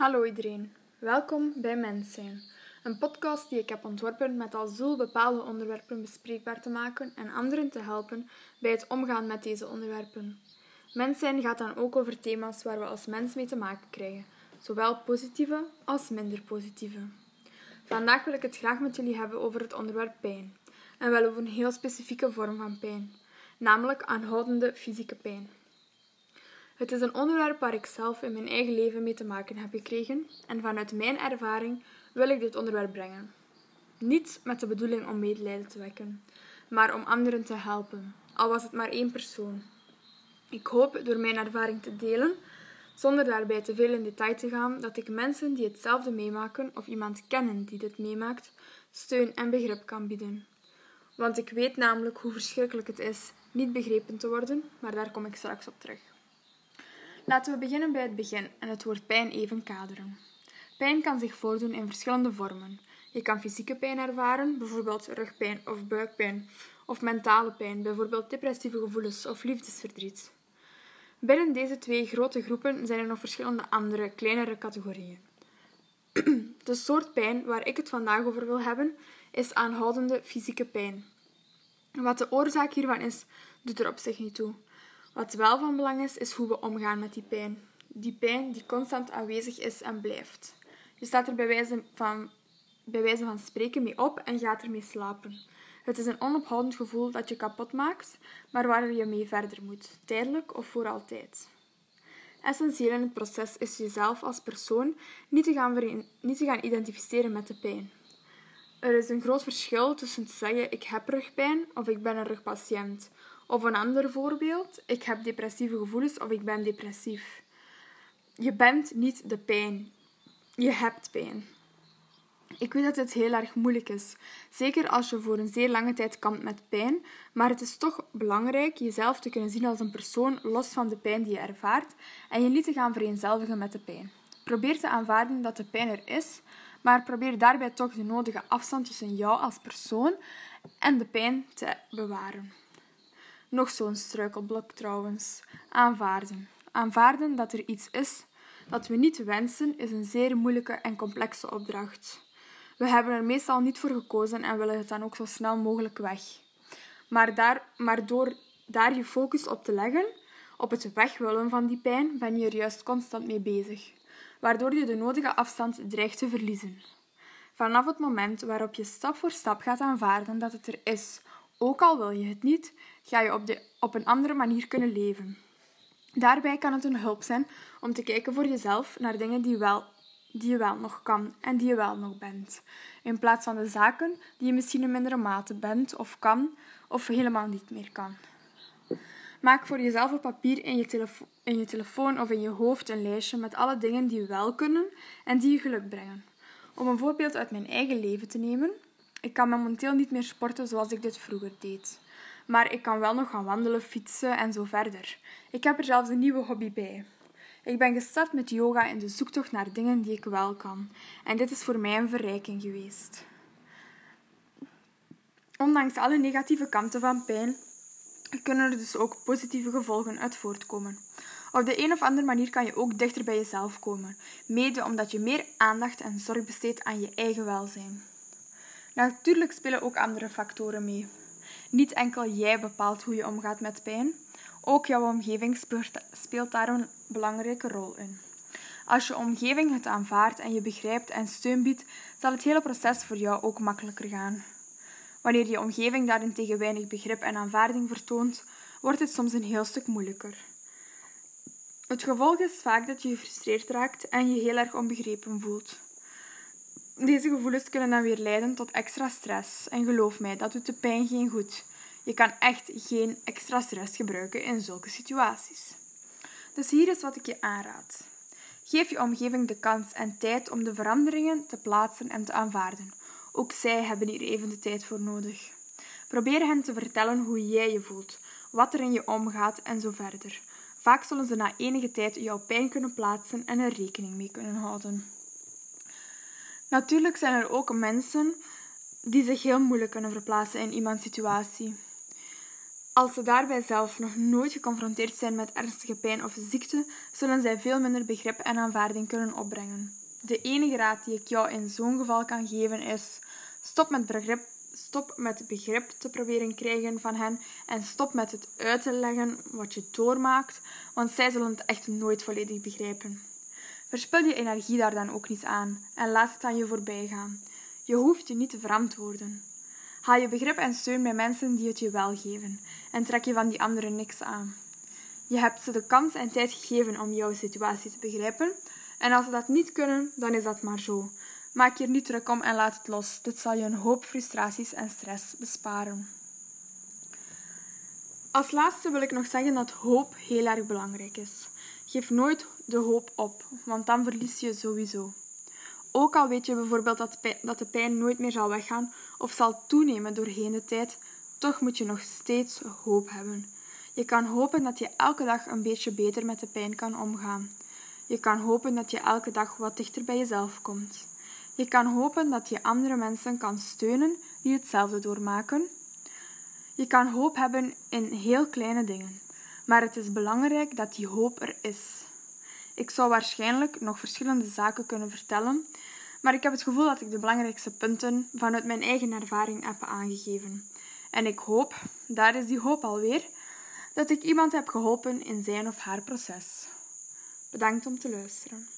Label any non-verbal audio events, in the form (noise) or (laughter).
Hallo iedereen, welkom bij Mens Zijn, een podcast die ik heb ontworpen met als doel bepaalde onderwerpen bespreekbaar te maken en anderen te helpen bij het omgaan met deze onderwerpen. Mens Zijn gaat dan ook over thema's waar we als mens mee te maken krijgen, zowel positieve als minder positieve. Vandaag wil ik het graag met jullie hebben over het onderwerp pijn, en wel over een heel specifieke vorm van pijn, namelijk aanhoudende fysieke pijn. Het is een onderwerp waar ik zelf in mijn eigen leven mee te maken heb gekregen en vanuit mijn ervaring wil ik dit onderwerp brengen. Niet met de bedoeling om medelijden te wekken, maar om anderen te helpen, al was het maar één persoon. Ik hoop door mijn ervaring te delen, zonder daarbij te veel in detail te gaan, dat ik mensen die hetzelfde meemaken of iemand kennen die dit meemaakt, steun en begrip kan bieden. Want ik weet namelijk hoe verschrikkelijk het is niet begrepen te worden, maar daar kom ik straks op terug. Laten we beginnen bij het begin en het woord pijn even kaderen. Pijn kan zich voordoen in verschillende vormen. Je kan fysieke pijn ervaren, bijvoorbeeld rugpijn of buikpijn, of mentale pijn, bijvoorbeeld depressieve gevoelens of liefdesverdriet. Binnen deze twee grote groepen zijn er nog verschillende andere, kleinere categorieën. (clears throat) De soort pijn waar ik het vandaag over wil hebben, is aanhoudende fysieke pijn. Wat de oorzaak hiervan is, doet er op zich niet toe. Wat wel van belang is, is hoe we omgaan met die pijn. Die pijn die constant aanwezig is en blijft. Je staat er bij wijze van, bij wijze van spreken mee op en gaat ermee slapen. Het is een onophoudend gevoel dat je kapot maakt, maar waar je mee verder moet, tijdelijk of voor altijd. Essentieel in het proces is jezelf als persoon niet te gaan, niet te gaan identificeren met de pijn. Er is een groot verschil tussen te zeggen ik heb rugpijn of ik ben een rugpatiënt of een ander voorbeeld, ik heb depressieve gevoelens of ik ben depressief. Je bent niet de pijn. Je hebt pijn. Ik weet dat het heel erg moeilijk is, zeker als je voor een zeer lange tijd kampt met pijn, maar het is toch belangrijk jezelf te kunnen zien als een persoon los van de pijn die je ervaart en je niet te gaan vereenzelvigen met de pijn. Probeer te aanvaarden dat de pijn er is, maar probeer daarbij toch de nodige afstand tussen jou als persoon en de pijn te bewaren. Nog zo'n struikelblok trouwens. Aanvaarden. Aanvaarden dat er iets is dat we niet wensen, is een zeer moeilijke en complexe opdracht. We hebben er meestal niet voor gekozen en willen het dan ook zo snel mogelijk weg. Maar, daar, maar door daar je focus op te leggen, op het wegwillen van die pijn, ben je er juist constant mee bezig, waardoor je de nodige afstand dreigt te verliezen. Vanaf het moment waarop je stap voor stap gaat aanvaarden dat het er is, ook al wil je het niet, ga je op, de, op een andere manier kunnen leven. Daarbij kan het een hulp zijn om te kijken voor jezelf naar dingen die, wel, die je wel nog kan en die je wel nog bent. In plaats van de zaken die je misschien in mindere mate bent of kan of helemaal niet meer kan. Maak voor jezelf op papier in je, in je telefoon of in je hoofd een lijstje met alle dingen die wel kunnen en die je geluk brengen. Om een voorbeeld uit mijn eigen leven te nemen, ik kan momenteel niet meer sporten zoals ik dit vroeger deed. Maar ik kan wel nog gaan wandelen, fietsen en zo verder. Ik heb er zelfs een nieuwe hobby bij. Ik ben gestart met yoga in de zoektocht naar dingen die ik wel kan. En dit is voor mij een verrijking geweest. Ondanks alle negatieve kanten van pijn, kunnen er dus ook positieve gevolgen uit voortkomen. Op de een of andere manier kan je ook dichter bij jezelf komen, mede omdat je meer aandacht en zorg besteedt aan je eigen welzijn. Natuurlijk spelen ook andere factoren mee. Niet enkel jij bepaalt hoe je omgaat met pijn, ook jouw omgeving speelt daar een belangrijke rol in. Als je omgeving het aanvaardt en je begrijpt en steun biedt, zal het hele proces voor jou ook makkelijker gaan. Wanneer je omgeving daarentegen weinig begrip en aanvaarding vertoont, wordt het soms een heel stuk moeilijker. Het gevolg is vaak dat je gefrustreerd raakt en je heel erg onbegrepen voelt. Deze gevoelens kunnen dan weer leiden tot extra stress. En geloof mij, dat doet de pijn geen goed. Je kan echt geen extra stress gebruiken in zulke situaties. Dus hier is wat ik je aanraad. Geef je omgeving de kans en tijd om de veranderingen te plaatsen en te aanvaarden. Ook zij hebben hier even de tijd voor nodig. Probeer hen te vertellen hoe jij je voelt, wat er in je omgaat en zo verder. Vaak zullen ze na enige tijd jouw pijn kunnen plaatsen en er rekening mee kunnen houden. Natuurlijk zijn er ook mensen die zich heel moeilijk kunnen verplaatsen in iemands situatie. Als ze daarbij zelf nog nooit geconfronteerd zijn met ernstige pijn of ziekte, zullen zij veel minder begrip en aanvaarding kunnen opbrengen. De enige raad die ik jou in zo'n geval kan geven is: stop met begrip, stop met begrip te proberen krijgen van hen en stop met het uit te leggen wat je doormaakt, want zij zullen het echt nooit volledig begrijpen. Verspil je energie daar dan ook niet aan en laat het aan je voorbij gaan. Je hoeft je niet te verantwoorden. Haal je begrip en steun bij mensen die het je wel geven en trek je van die anderen niks aan. Je hebt ze de kans en tijd gegeven om jouw situatie te begrijpen en als ze dat niet kunnen, dan is dat maar zo. Maak je er niet druk om en laat het los. Dit zal je een hoop frustraties en stress besparen. Als laatste wil ik nog zeggen dat hoop heel erg belangrijk is. Geef nooit de hoop op, want dan verlies je sowieso. Ook al weet je bijvoorbeeld dat de pijn nooit meer zal weggaan of zal toenemen doorheen de tijd, toch moet je nog steeds hoop hebben. Je kan hopen dat je elke dag een beetje beter met de pijn kan omgaan. Je kan hopen dat je elke dag wat dichter bij jezelf komt. Je kan hopen dat je andere mensen kan steunen die hetzelfde doormaken. Je kan hoop hebben in heel kleine dingen, maar het is belangrijk dat die hoop er is. Ik zou waarschijnlijk nog verschillende zaken kunnen vertellen, maar ik heb het gevoel dat ik de belangrijkste punten vanuit mijn eigen ervaring heb aangegeven. En ik hoop, daar is die hoop alweer, dat ik iemand heb geholpen in zijn of haar proces. Bedankt om te luisteren.